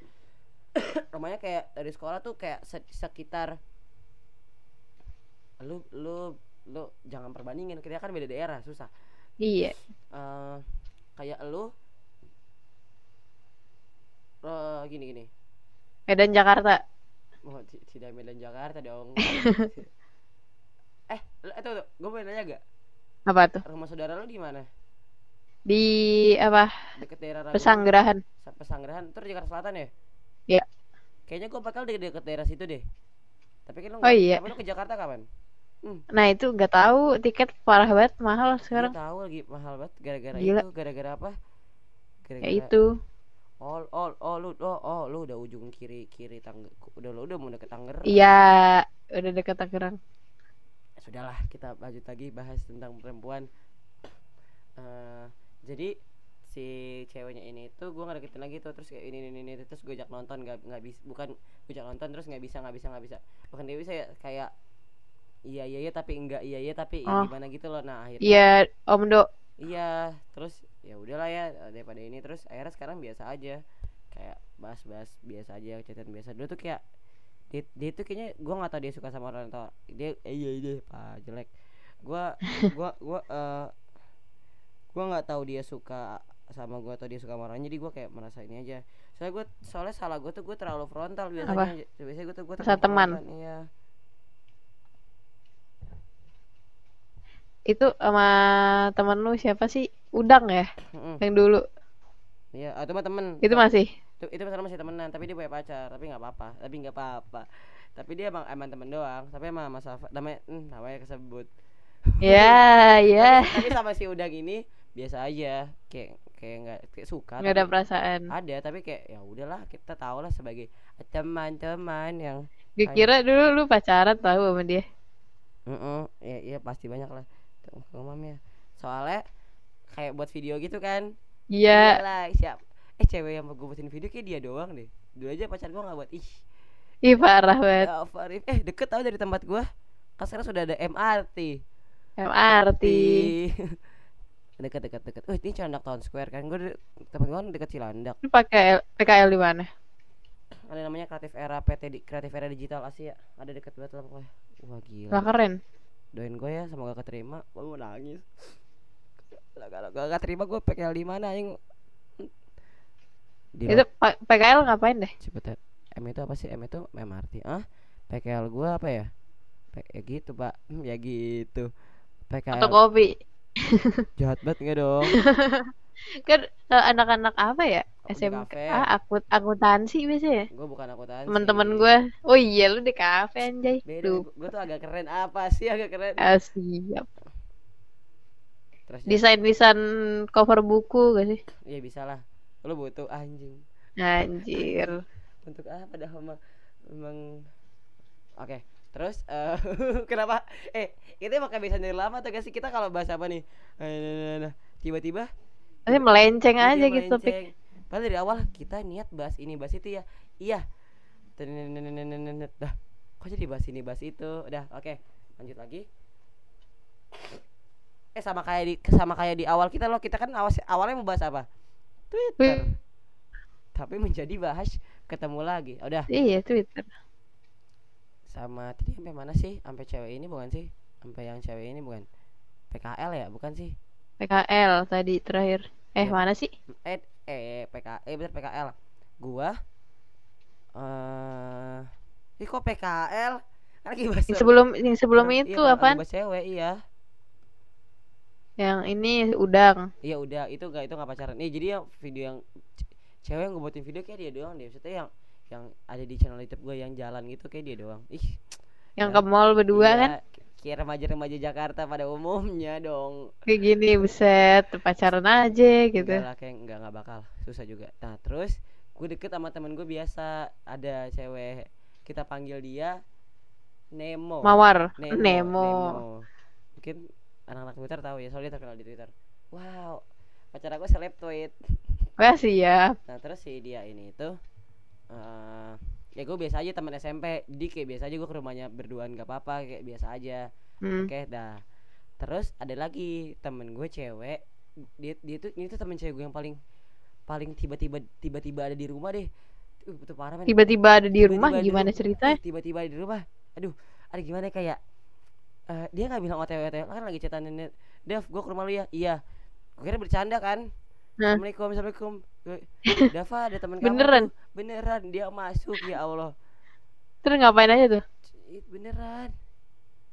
*coughs* rumahnya kayak dari sekolah tuh kayak se- sekitar lu lu lu jangan perbandingin kita kan beda daerah susah Iya. Eh, kayak lu eh gini gini Medan Jakarta. Oh, ti- tidak Medan Jakarta dong. *laughs* eh, tuh gue mau nanya gak? Apa tuh? Rumah saudara lu di mana? Di apa? Deket daerah Ragunan? Pesanggerahan. Sa- Pesanggerahan, terus Jakarta Selatan ya? Iya. Kayaknya gue bakal deket-deket daerah situ deh. Tapi kan lu Oh, nggak- iya. Tapi lu ke Jakarta kapan? Nah, itu nggak tahu tiket parah banget mahal Sekarang sekarang. tahu lagi mahal banget gara-gara itu, gara-gara apa? Gara-gara Ya itu. Oh, oh, oh, lu, oh, oh, lu udah ujung kiri kiri tangga, udah lu udah mau deket Tangerang. Iya, udah dekat Tangerang. Ya sudahlah kita lanjut lagi bahas tentang perempuan Eh, jadi si ceweknya ini tuh gue nggak deketin lagi tuh terus kayak ini ini ini terus gue ajak nonton nggak nggak bisa bukan gue ajak nonton terus nggak bisa nggak bisa nggak bisa bukan dia bisa ya kayak iya iya iya tapi enggak iya iya tapi Oh. gimana gitu loh. Nah akhirnya Iya, Om Do. iya terus ya udahlah ya daripada ini terus akhirnya sekarang biasa aja. Kayak bahas-bahas biasa aja chatan biasa. Dulu tuh kayak dia, dia tuh kayaknya gua nggak tahu dia suka sama orang tua dia eh, iya iya pak jelek. Gua gua gua eh gua nggak tahu dia suka sama gua atau dia suka sama orang jadi gua kayak merasa ini aja. Soalnya gua soalnya salah gua tuh gua terlalu frontal biasanya. Biasanya gua tuh Rasa terlalu teman. iya Itu sama temen lu siapa sih? Udang ya? Mm-mm. Yang dulu. iya atau mah temen Itu masih. itu itu masalah masih temenan tapi dia punya pacar tapi nggak apa-apa tapi nggak apa-apa tapi dia emang emang temen doang tapi emang sama Safa namanya hmm, namanya kesebut *laughs* Ya, ya. tapi sama si udang ini biasa aja kayak kayak nggak kayak suka Nggak ada perasaan. ada tapi kayak ya udahlah kita tahu lah sebagai teman-teman yang Gue kira dulu lu pacaran tahu sama dia. Heeh, ya iya pasti banyak lah mamnya soalnya kayak buat video gitu kan Iya. lah siap eh cewek yang mau gue buatin video kayak dia doang deh dulu aja pacar gue nggak buat ih Ih, parah banget. Farif. Eh, deket tau dari tempat gua. Kan sekarang sudah ada MRT. MRT. *laughs* deket deket deket. Oh, ini Cilandak Town Square kan. Gua de- tempat gua kan deket Cilandak. Lu pakai PKL di mana? Ada namanya Kreatif Era PT di Kreatif Era Digital Asia. Ada deket banget lah pokoknya. Wah, gila. Lah keren. Doain gua ya semoga keterima. Gua mau nangis. Lah, Kalau gak keterima gua PKL di mana anjing? Di Itu PKL ngapain deh? Cepet ya. M itu apa sih? M itu MRT. Ah, PKL gua apa ya? P ya gitu, Pak. Hmm, *laughs* ya gitu. PKL Atau kopi? jahat banget enggak dong? *laughs* Kan eh, anak-anak apa ya? Aku SMK ah, akut akuntansi biasanya. Gue bukan akuntansi. Temen-temen gue. Oh iya, lu di kafe anjay. Beda. Gue tuh agak keren apa sih agak keren? ah, siap. Terus ya, Desain-desain cover buku gak sih? iya bisa lah. Lu butuh anjing. Anjir. *laughs* Untuk apa dah emang emang Oke, terus eh *laughs* kenapa? Eh, itu emang kebiasaan dari lama tuh gak sih kita kalau bahas apa nih? Eh, nah, nah, nah, Tiba-tiba Tapi melenceng aja gitu melenceng. Padahal dari awal kita niat bahas ini bahas itu ya. Iya. Dah. Kok jadi bahas ini bahas itu? Udah, oke. Lanjut lagi. Eh sama kayak di sama kayak di awal kita loh. Kita kan awas, awalnya mau bahas apa? Twitter. Wih. Tapi menjadi bahas ketemu lagi. Udah. Iya, Twitter. Sama tadi sampai mana sih? Sampai cewek ini bukan sih? Sampai yang cewek ini bukan? PKL ya, bukan sih? PKL tadi terakhir. Eh, Iya. mana sih? eh eh PK eh bener PKL gua eh ih kok PKL kan lagi bahas Yang sebelum yang sebelum iya, itu lagi apaan? cewek iya Yang ini udang. iya udah itu enggak itu enggak pacaran nih jadi yang video yang cewek yang gue buatin video kayak dia doang deh maksudnya yang yang ada di channel YouTube gue yang jalan gitu kayak dia doang ih Yang Ya. ke mall berdua iya, kan? Kayak remaja-remaja Jakarta pada umumnya dong. Kayak gini, buset, pacaran aja gitu. enggak lah kayak enggak nggak bakal. Susah juga. Nah terus gue deket sama temen gue biasa. Ada cewek kita panggil dia Nemo. Mawar, Nemo, Nemo. mungkin anak-anak Twitter tahu ya soalnya terkenal di Twitter. Wow pacar aku seleb tweet Wah siap. nah terus si dia ini itu eh ya gue biasa aja teman SMP jadi kayak biasa aja gue ke rumahnya berduaan gak apa-apa kayak biasa aja. Hmm. oke dah. Terus ada lagi temen gue cewek dia dia tuh ini tuh temen cewek gue yang paling paling tiba-tiba tiba-tiba ada di rumah deh. Uh, itu parah Tiba-tiba ada di Tiba-tiba rumah, di gimana ceritanya? Ih, tiba-tiba ada di rumah. Aduh ada gimana kayak eh, dia nggak bilang otw otw kan lagi chatan nenek Dev gue ke rumah lu ya? Iya. Gue kira bercanda kan? Hah? Assalamualaikum Assalamualaikum *laughs* Dava ada teman kamu Beneran? tuh." beneran dia masuk ya Allah Terus ngapain aja tuh? Beneran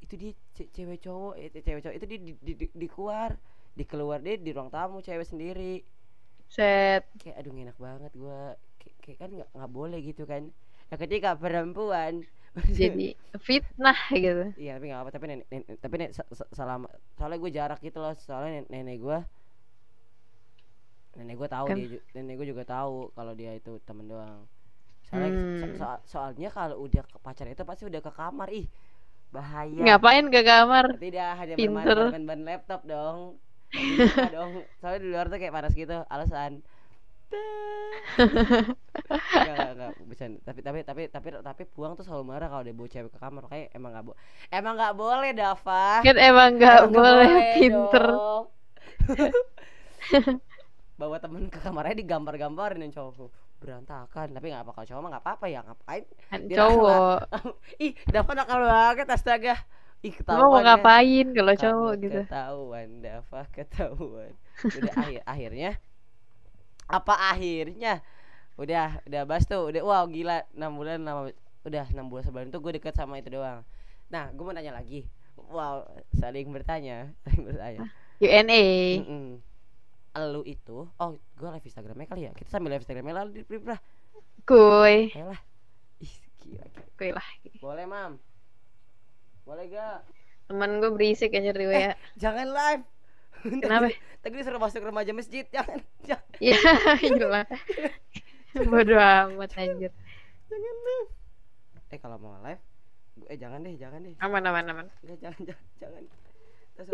itu dia ce- cewek cowok itu cewek cowok itu dia di, di, di, di keluar di keluar dia di ruang tamu cewek sendiri Set. kayak aduh enak banget gua kayak, kayak kan nggak nggak boleh gitu kan nah ketika perempuan *laughs* Jadi fitnah gitu. iya tapi nggak apa tapi nenek, nenek tapi nenek sa- sa- selama soalnya gue jarak gitu loh soalnya nenek, nenek gue nenek gue tahu Kan- dia nenek gue juga tahu kalau dia itu temen doang soalnya Hmm. so- so- soalnya kalau udah ke pacar itu pasti udah ke kamar ih bahaya Ngapain ke kamar? tidak hanya Pinter. bermain ban laptop dong Bisa dong soalnya di luar tuh kayak panas gitu alasan Enggak, bercanda. Tapi tapi tapi tapi tapi puang tuh selalu marah kalau dia bawa cewek ke kamar. Kayak emang enggak boleh. Emang enggak boleh, Dava. Kan emang nggak nggak boleh pinter. *laughs* Bawa temen ke kamarnya digambar-gambarin yang cowok tuh. berantakan tapi nggak apa cowok mah nggak apa-apa ya ngapain Kan Dia cowok. *laughs* ih Dava nakal banget astaga ih ketahuan mau ya. ngapain kalau Kamu cowok gitu? ketahuan Dava ketahuan udah *laughs* akhir akhirnya apa akhirnya udah udah bas tuh udah wow gila enam bulan nama udah enam bulan sebelum itu gue deket sama itu doang nah gue mau nanya lagi wow saling bertanya saling bertanya UNA. Mm-mm. Lu itu oh gue live instagramnya kali ya kita sambil live instagramnya lalu di pribra Kuy. gila. Kuy lah. boleh mam boleh gak Temen gue berisik aja di WA. jangan live *laughs* Kenapa? tadi disuruh masuk remaja masjid jangan jangan Iya, *laughs* gila. Bodoh amat anjir. jangan live eh kalau mau live eh jangan deh jangan deh Aman aman aman. Enggak, jangan jangan jangan terus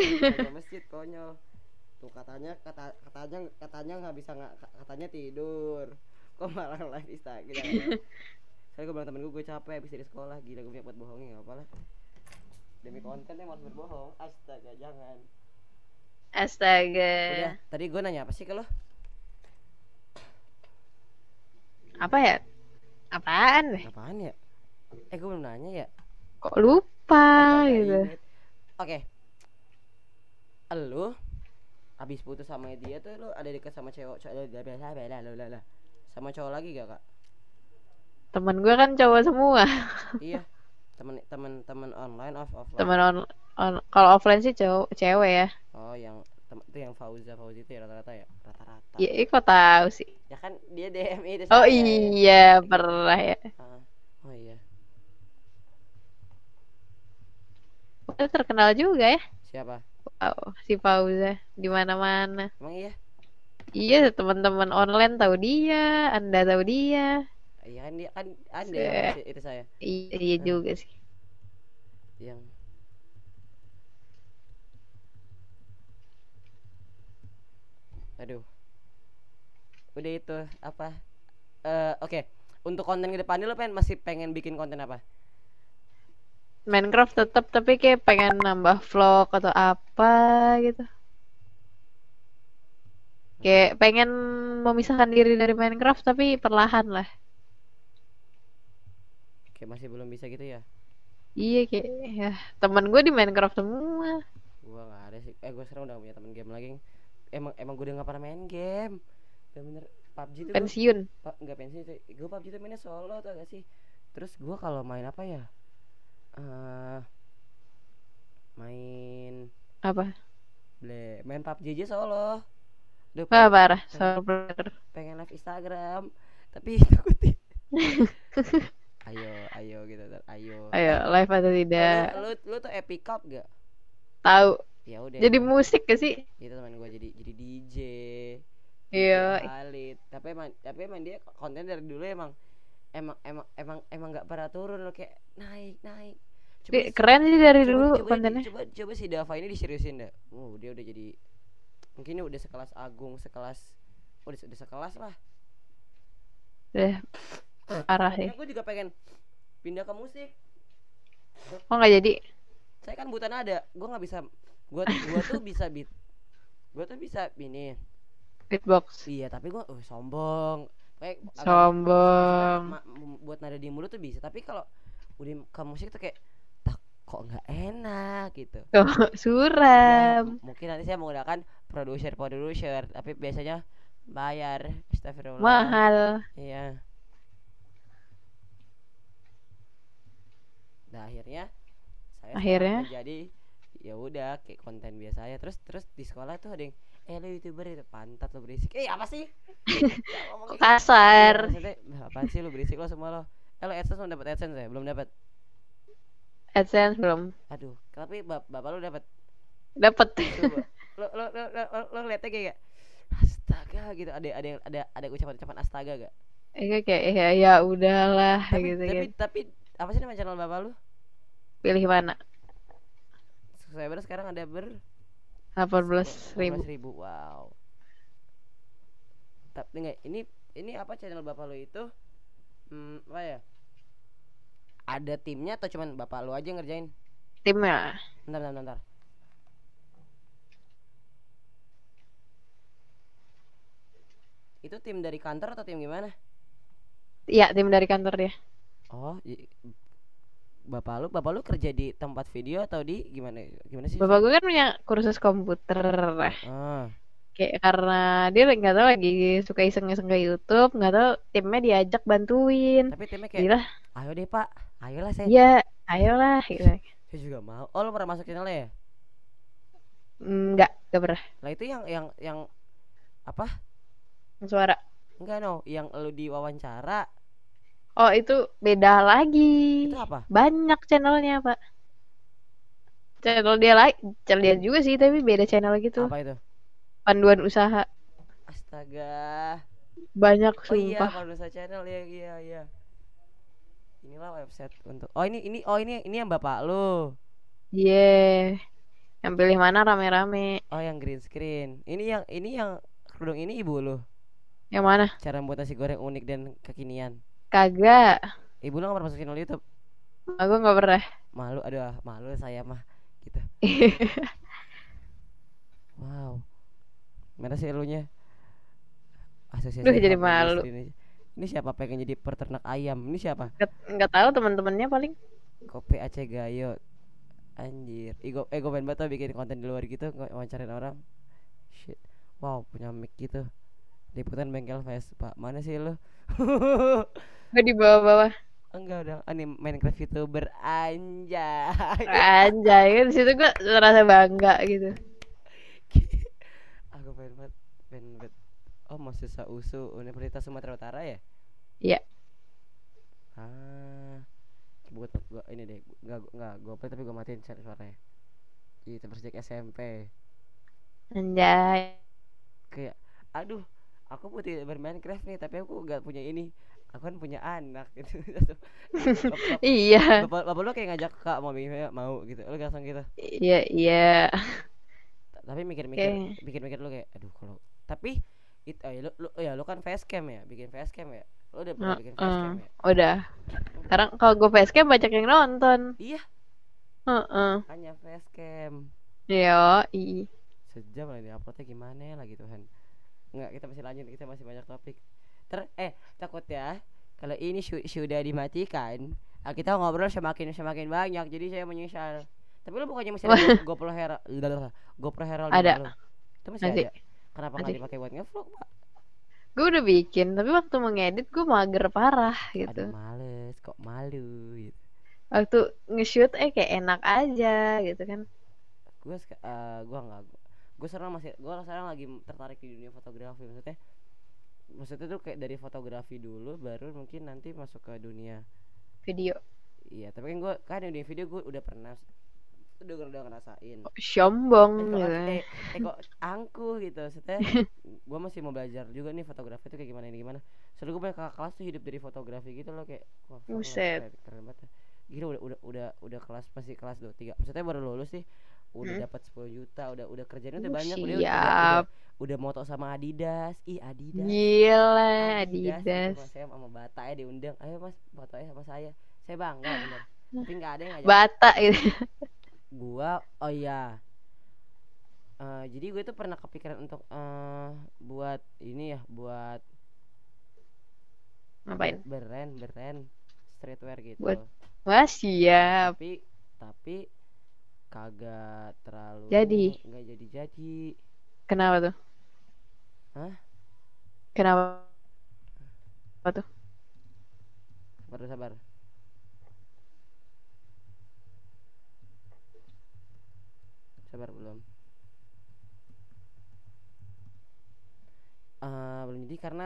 masjid konyol tuh katanya kata katanya katanya nggak bisa nggak katanya tidur. *laughs* Kok malah live instagram *laughs* saya gue bilang temen gue gue capek habis dari sekolah. Gila gue punya buat bohongin nggak apa lah. Demi konten yang harus berbohong astaga jangan. Astaga. udah tadi gue nanya apa sih ke lo? Apa ya? Apaan apaan ya? Eh gue belum nanya ya? Kok lupa Eh, gitu. oke. Lu habis putus sama dia tuh lu ada deket sama cewek cowok sama cowok lagi gak kak Temen gue kan cowok semua. iya temen temen temen online off offline Temen on, on kalau offline sih cowok cewek ya. oh yang itu yang Fauza Fauzi itu ya rata-rata ya rata-rata Ya, kok tahu sih? ya kan dia DM itu Oh saya. iya, pernah ya. Ah, oh iya Oh, terkenal juga ya. siapa Wow, si Fauza di mana-mana. emang iya Iya, teman-teman online tahu dia, Anda tahu dia. iya kan dia kan anda yang ngasih itu saya Iya, iya Hmm. juga sih. yang aduh udah itu apa eh oke untuk konten ke depannya lo pengen masih pengen bikin konten apa Minecraft tetap tapi kayak pengen nambah vlog atau apa gitu. Kayak pengen memisahkan diri dari Minecraft tapi perlahan lah. kayak masih belum bisa gitu ya Iya kayak ya teman gue di Minecraft semua. gua nggak ada sih eh gua sekarang udah punya temen game lagi emang emang gue udah nggak pernah main game bener-bener PUBG tuh gua- Pensiun. Pak nggak pensiun sih gue PUBG tuh mainnya solo tau gak sih terus gue kalau main apa ya eh main Apa? ble main PUBG aja solo Duh, Wah, parah. Solo player. pengen live Instagram tapi *laughs* takutin *laughs* ayo ayo gitu ayo Ayo, live atau tidak? lu lu tuh epic cup gak Tahu. ya udah Jadi itu musik gak sih? itu teman gue jadi jadi DJ Iya. Tapi emang tapi emang dia konten dari dulu emang emang emang emang emang nggak pernah turun loh kayak naik naik coba Di- si- Keren sih dari coba dulu coba kontennya. coba coba si Dava ini diseriusin dah uh dia udah jadi mungkin udah sekelas Agung sekelas udah udah sekelas lah parah sih. makanya gue juga pengen pindah ke musik Oh nggak jadi? saya kan buta nada gue nggak bisa gue gua tuh bisa beat gue tuh bisa ini Beatbox. iya tapi gue uh, sombong kayak Sombong. buat nada di mulut tuh bisa tapi kalau udah ke musik tuh kayak tak kok nggak enak gitu *laughs* Ya, suram. m- mungkin nanti saya menggunakan producer producer tapi biasanya bayar Astagfirullah Mahal. iya nah akhirnya saya Akhirnya? menjadi ya udah kayak konten biasa aja terus terus di sekolah tuh ada yang eh lo youtuber itu pantat lo berisik eh apa sih *laughs* Ya, gitu. Kasar? maksudnya "Bah, apaan sih lu berisik lo semua lo eh lo AdSense belum dapat AdSense ya belum dapat AdSense belum. aduh tapi bap bapak lu dapat Dapat. Lo lo *laughs* lo lo, lo, lo ngeliatnya kayak astaga gitu ada ada yang- ada ada ucapan ucapan astaga gak Iya kayak ya, ya udahlah tapi gitu tapi kan. tapi apa sih nama channel bapak lu Pilih mana? subscriber sekarang ada ber 18 ribu. 18 ribu wow tapi enggak ini ini apa channel bapak lu itu hmm, apa ya ada timnya atau cuman bapak lu aja yang ngerjain Timnya. bentar bentar bentar itu tim dari kantor atau tim gimana Iya, tim dari kantor dia. oh bapak lu bapak lu kerja di tempat video atau di gimana gimana sih Bapak gue kan punya kursus komputer. ah Kayak karena dia nggak tahu lagi suka iseng-iseng ke YouTube, nggak tahu timnya diajak bantuin. tapi timnya kayak Gila, ayo deh pak ayolah saya iya, ayolah gitu. saya juga mau oh lu pernah masuk channelnya ya Enggak, enggak pernah. Lah itu yang yang yang apa? Suara. Enggak no, yang lu diwawancara Oh, itu beda lagi. itu apa? Banyak channelnya, Pak. Channel dia lagi, channel dia juga sih, tapi beda channel gitu. Apa itu? Panduan usaha. Astaga. Banyak Oh iya, sumpah. Panusa Channel ya, iya iya. Inilah website untuk Oh, ini ini oh ini ini yang bapak lu. Yeah. Yang pilih mana rame-rame. Oh, yang green screen. Ini yang ini yang kerudung ini ibu lu. Yang mana? Cara membuat nasi goreng unik dan kekinian. Kagak. Ibu lu gak pernah masuk channel YouTube. Aku nggak pernah. Malu, aduh, malu saya mah gitu. *laughs* Wow. Mana sih elunya? Asosiasi Duh, jadi malu. Ini. ini siapa pengen jadi peternak ayam? Ini siapa? Nggak, nggak tahu teman-temannya paling. Kopi Aceh Gayo. Anjir. Ego ego pengen banget bikin konten di luar gitu wawancarin orang. Shit. Wow, punya mic gitu. Liputan bengkel Vespa. Mana sih lu? *laughs* Gue di bawah-bawah. Enggak udah. Ah, ini Minecraft YouTuber anjay. Anjay, kan di situ gue merasa bangga gitu. Aku pengen banget pengen banget. Oh, mahasiswa USU Universitas Sumatera Utara ya? Iya. Ah. Buat gua ini deh, enggak enggak gua play tapi gua matiin chat suaranya. Itu sejak SMP. Anjay. Kayak aduh, aku putih bermain Minecraft nih, tapi aku nggak punya ini. Aku kan punya anak *laughs* gitu. Bapak, *laughs* Iya. bapak, bapak lu kayak ngajak kak mau bikin mau gitu. Lu langsung gitu. Iya, iya. Tapi mikir-mikir, mikir-mikir lu kayak aduh kalau tapi it, oh, ya, lu, lu, oh ya lu kan facecam ya, bikin facecam ya. Lu udah pernah bikin facecam Heeh. ya? Udah. Sekarang kalau gue facecam banyak yang nonton. Iya, Heeh. hanya facecam. Iya, i. Sejam lah ini uploadnya gimana lagi Tuhan. Enggak, kita masih lanjut, kita masih banyak topik. Ter eh takut ya kalau ini su- sudah dimatikan, ah, kita ngobrol semakin semakin banyak. Jadi saya menyesal. Tapi lu bukannya masih ada Go- GoPro Hero, GoPro Hero Ada. lu? Itu masih Masih. ada. Kenapa nggak dipakai buat ngevlog, Pak? Gue udah bikin, tapi waktu mau ngedit gue mager parah gitu. Aduh males, kok malu gitu. Waktu nge-shoot eh kayak enak aja gitu kan. Gue uh, gua nggak gue sekarang masih gue sekarang lagi tertarik di dunia fotografi maksudnya maksudnya tuh kayak dari fotografi dulu baru mungkin nanti masuk ke dunia Video. iya tapi kan gue kan di dunia video gue udah pernah udah udah ngerasain Sombong. eh, kok, gitu. eh, eh, kok angkuh gitu maksudnya *laughs* gue masih mau belajar juga nih fotografi itu kayak gimana ini gimana soalnya gue punya kakak kelas tuh hidup dari fotografi gitu loh kayak wah Buset. keren, banget gila udah udah udah udah kelas masih kelas dua tiga maksudnya baru lulus sih udah Hmm. dapat 10 juta udah udah kerjanya udah Uh, banyak udah, udah, udah, udah moto sama Adidas ih Adidas Gila, Adidas, Adidas. saya sama Bata ya diundang ayo mas foto ya sama saya saya bangga bener tapi nggak ada yang ngajak Bata gitu. gua oh iya Eh, jadi gue tuh pernah kepikiran untuk eh buat ini ya buat Ngapain? beren beren streetwear gitu Buat- Wah, siap. tapi tapi kagak terlalu Jadi? nggak jadi jadi Kenapa tuh? Hah? Kenapa? baru sabar sabar belum Eh belum jadi karena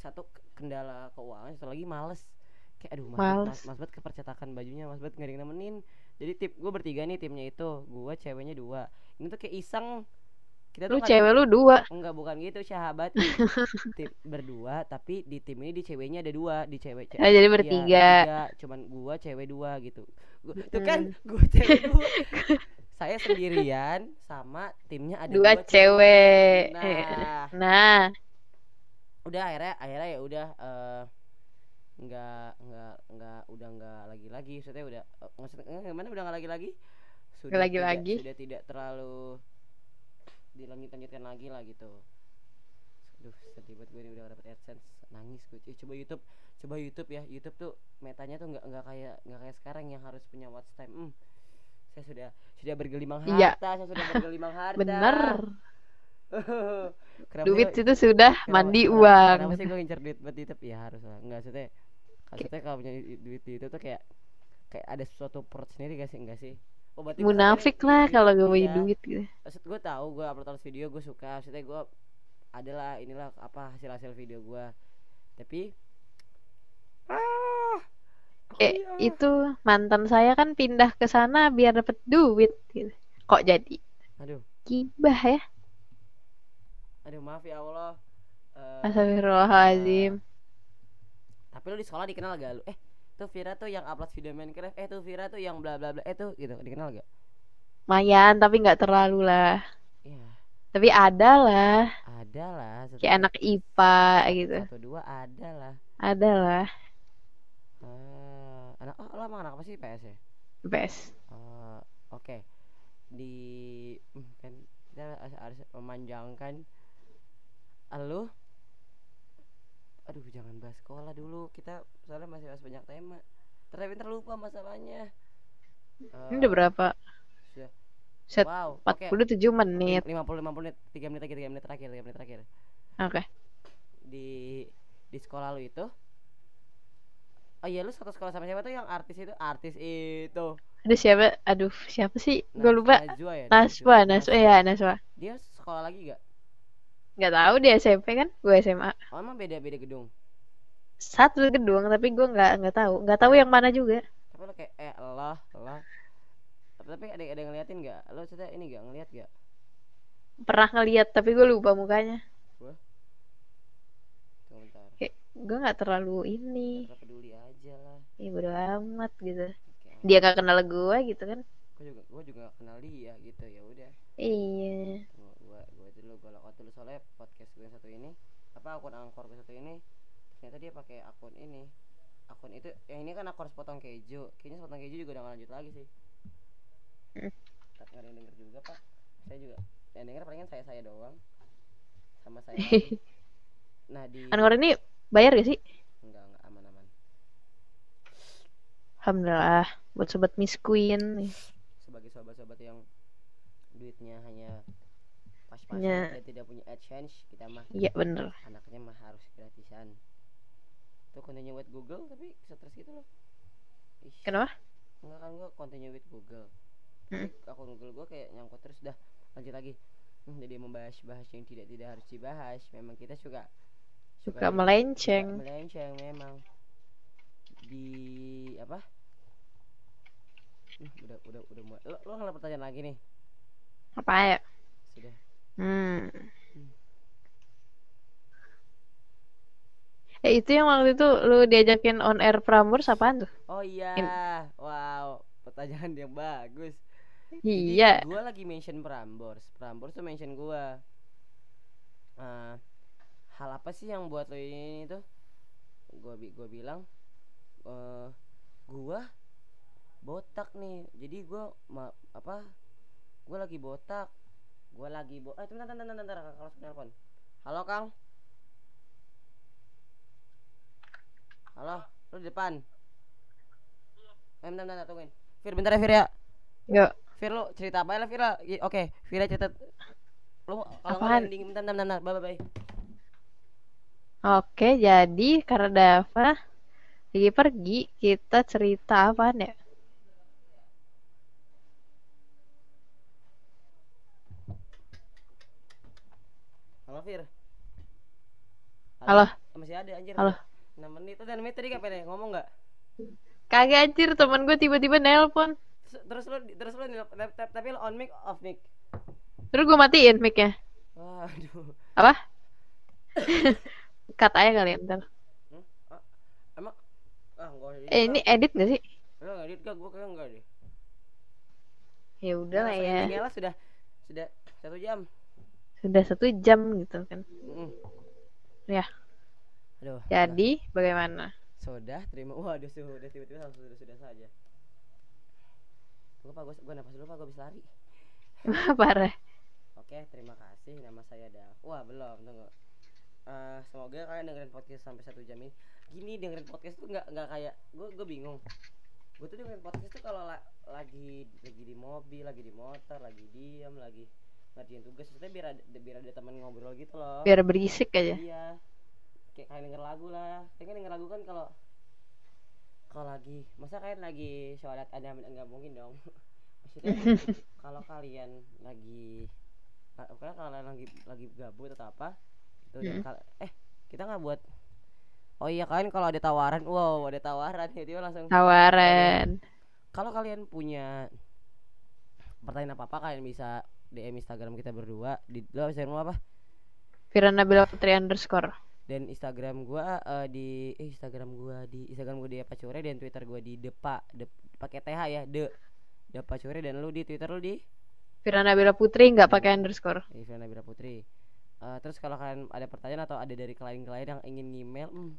satu kendala keuangan satu lagi males kayak aduh mas Males. mas, mas Bet ke percetakan bajunya mas Bet nggak ada yang nemenin jadi tip gue bertiga nih timnya itu. Gue ceweknya dua. Ini tuh kayak iseng. Kita Lu tuh cewek lu dua. Enggak bukan gitu sahabat. *laughs* Tim berdua tapi di tim ini di ceweknya ada dua di cewek ce- Ah, jadi iya, bertiga. bertiga, cuman gua cewek dua gitu. Gua, tuh kan gua cewek *laughs* dua. Saya sendirian sama timnya ada Dua dua cewek. nah. Nah, udah akhirnya akhirnya ya udah eh nggak nggak nggak udah nggak lagi lagi maksudnya udah eh, maksudnya eh, gimana udah nggak lagi lagi sudah lagi-lagi. tidak, sudah tidak terlalu dilanjut lanjutkan lagi lah gitu Duh sedih banget gue ini udah dapet adsense nangis gue Eh, coba YouTube coba YouTube ya YouTube tuh metanya tuh nggak nggak kayak nggak kayak sekarang yang harus punya watch time hmm, saya sudah sudah bergelimang harta Iya. saya sudah *laughs* bergelimang harta bener. *laughs* Duit itu sudah Kenapa- mandi kenapa- uang. Kenapa sih gue ngincer duit buat YouTube? Ya harus lah. Enggak maksudnya. Maksudnya kalau punya du- duit itu tuh kayak kayak ada sesuatu perut sendiri gak sih? Enggak sih? Oh, berarti Munafik lah di- kalau gue iya. punya duit gitu. Maksud gue tahu gue upload upload video gue suka. Maksudnya gue adalah inilah apa hasil hasil video gue. Tapi ah Kayak iya. itu mantan saya kan pindah ke sana biar dapet duit gitu. Kok jadi Aduh, gibah ya? aduh maaf ya Allah. Eh, Astagfirullahaladzim. Tapi lu di sekolah dikenal gak lu? Eh, tuh Vira tuh yang upload video Minecraft. Eh, tuh Vira tuh yang bla bla bla. Eh, tuh gitu. Dikenal gak? Lumayan tapi nggak terlalu lah. Iya. Tapi ada lah. ada lah Kayak anak IPA gitu. satu dua ada lah Ada lah. Eh, anak oh lo emang anak apa sih PS ya Best. Eh, oke di hmm, kan kita harus- harus memanjangkan lu aduh jangan bahas sekolah dulu kita soalnya masih bahas banyak tema tapi terlupa masalahnya Ini udah berapa? sudah Set wow oke 47 menit. 50 50 menit 3 menit lagi 3 menit terakhir 3 menit terakhir Oke. di di sekolah lu itu oh iya lu satu sekolah sama siapa tuh yang artis itu artis itu Ada siapa? Aduh, siapa sih? Gue lupa. Najwa ya Naswa, Naswa ya, Naswa. dia sekolah lagi gak Nggak tahu dia SMP kan? Gue SMA. oh emang beda beda gedung Satu gedung, tapi gue nggak nggak tahu. Nggak tahu yang mana juga. tapi lo kayak eh Allah Allah tapi, tapi ada ada ngeliatin gak lo cerita ini gak ngeliat gak Pernah ngeliat, tapi gue lupa mukanya. bentar Kayak gue nggak terlalu ini. Gak peduli aja lah Ya bodo amat gitu. Dia nggak kenal gue gitu kan? gue juga gue juga gak kenal dia gitu ya udah Iya. Tunggu, gua gua dulu gua log out dulu soalnya podcast gue yang satu ini apa akun angkor gue satu ini ternyata dia pakai akun ini akun itu yang ini kan akun sepotong keju kayaknya sepotong keju juga udah gak lanjut lagi sih Hmm. tak nggak ada yang denger juga pak saya juga yang denger palingan saya saya doang sama saya *laughs* nah di Anwar ini bayar gak sih? enggak enggak aman aman Alhamdulillah. Buat sobat Miss Queen. sebagai sobat-sobat yang duitnya hanya pas-pasan Ya. dan tidak punya AdSense kita mah Iya bener. anaknya mah harus gratisan tuh continue with Google tapi stres gitu loh Ih, Kenapa? enggak kan gua continue with Google Hmm. Akun Google gua kayak nyangkut terus dah lanjut lagi jadi membahas-bahas yang tidak tidak harus dibahas memang kita suka Suka di- melenceng. suka melenceng memang di apa Hmm, udah udah udah mulai lo, lo ada pertanyaan lagi nih Apa ya? sudah Hmm. Eh itu yang waktu itu lu diajakin on air Prambors apaan tuh? oh iya. In- wow pertanyaan yang bagus. Iya. gue lagi mention Prambors. Prambors tuh mention gue Eh, hal apa sih yang buat lo ini tuh? Gue bi gue bilang eh gue botak nih. Jadi gue ma apa gue lagi botak gue lagi bo eh bentar bentar bentar bentar Kang langsung telepon halo kang halo lu di depan eh bentar bentar tungguin Fir bentar ya Fir ya Yuk. Fir lu cerita apa ya Fir Oke, Fir cerita lu kalau nggak Apaan? ending bentar bentar bentar bye bye bye. Oke, jadi karena Dava lagi pergi, kita cerita apaan ya? Fir. Halo. Masih ada anjir. Halo. 6 menit. Tuh 6 menit tadi ngapain ya? Ngomong nggak? Kagak anjir, teman gue tiba-tiba nelpon. Terus, lu terus tap- tapi lu on mic off mic. Terus gue matiin mic-nya. Waduh. Apa? *laughs* Cut aja kali ya, ntar. Hmm? Ah, emang ah enggak usah Eh, ini edit gak sih? Enggak edit gak? Gua kayaknya enggak deh. Ya udah lah Nah, ya. lah sudah sudah satu jam. Sudah satu jam gitu kan. Mm. Ya. Aduh. Jadi, bagaimana? Sudah terima. Waduh, sudah tiba-tiba langsung sudah sudah saja. Lupa gue gue napas dulu Pak, gue bisa lari. *laughs* Parah. Oke, terima kasih. Nama saya Dal. Wah, belum, tunggu. Eh, semoga kalian dengerin podcast sampai satu jam ini. Gini dengerin podcast tuh nggak nggak kayak gue gue bingung. Gue tuh dengerin podcast tuh kalau la- lagi lagi di mobil, lagi di motor, lagi diam, lagi ngerjain tugas. Maksudnya biar ada biar ada teman ngobrol gitu loh. Biar berisik aja. Iya. Kayak kalian denger lagu lah. Kayak kan denger lagu kan kalau kalau lagi masa kalian lagi sholat ada enggak mungkin dong. *laughs* Maksudnya *laughs* kalau kalian lagi ka- kalau kalian lagi lagi gabut atau apa itu dan Mm. kal- eh kita nggak buat Oh iya kalian kalau ada tawaran, wow ada tawaran *laughs* tiba-tiba langsung Tawaran. kalau kalian punya pertanyaan apa apa kalian bisa DM Instagram kita berdua di lo Instagram lo apa Fira Nabila Putri underscore. dan Instagram gua eh, di eh, Instagram gua di Instagram gua di apa Core dan Twitter gua di depa de, pakai TH ya de depa Core dan lu di Twitter lu di Fira Nabila Putri nggak pakai underscore. Ivana Nabila Putri Eh, terus kalau kalian ada pertanyaan atau ada dari klien-klien yang ingin email hmm,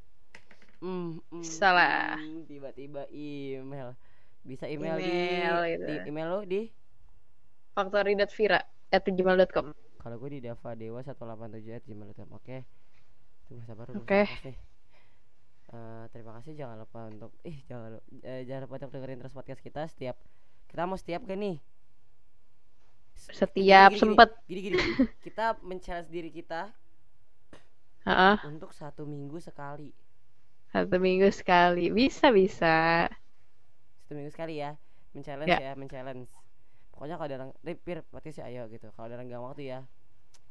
hmm, hmm, Salah. hmm, tiba-tiba email bisa email, Email di, gitu. di email lu di Factory.vira at gmail.com. kalau gue di Dava Dewa 187 gmail.com oke tunggu sabar Oke. terima kasih. Eh, terima kasih jangan lupa untuk ih jangan lu- eh, jangan lupa untuk dengerin terus podcast kita setiap kita mau setiap kan nih Setiap gini, gini, sempet. gini gini *laughs* kita men-challenge diri kita Heeh, untuk satu minggu sekali satu minggu sekali. Bisa bisa. satu minggu sekali ya men-challenge Ya. ya men-challenge pokoknya kalau ada orang Ripir podcast ayo gitu kalau ada orang gak waktu ya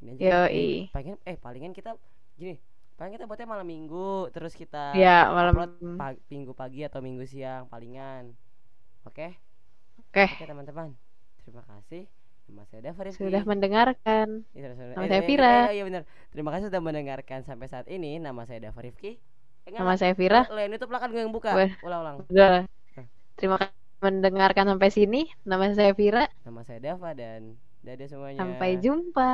ini aja Yoi. eh, palingan eh palingan kita gini paling kita buatnya malam minggu terus kita Ya malam. upload pa- minggu pagi atau minggu siang palingan oke Oke. oke teman-teman terima kasih nama saya Dava Rifki. Sudah mendengarkan. Iya, sudah- sudah- Nama eh, saya eh, Vira. eh, iya benar terima kasih sudah mendengarkan sampai saat ini nama saya Dava Rifki Eh, Nama saya Vira. Lo yang nutup lah kan gue yang buka ulang-ulang. Terima kasih mendengarkan sampai sini. Nama saya Vira. nama saya Dava dan dadah semuanya Sampai jumpa.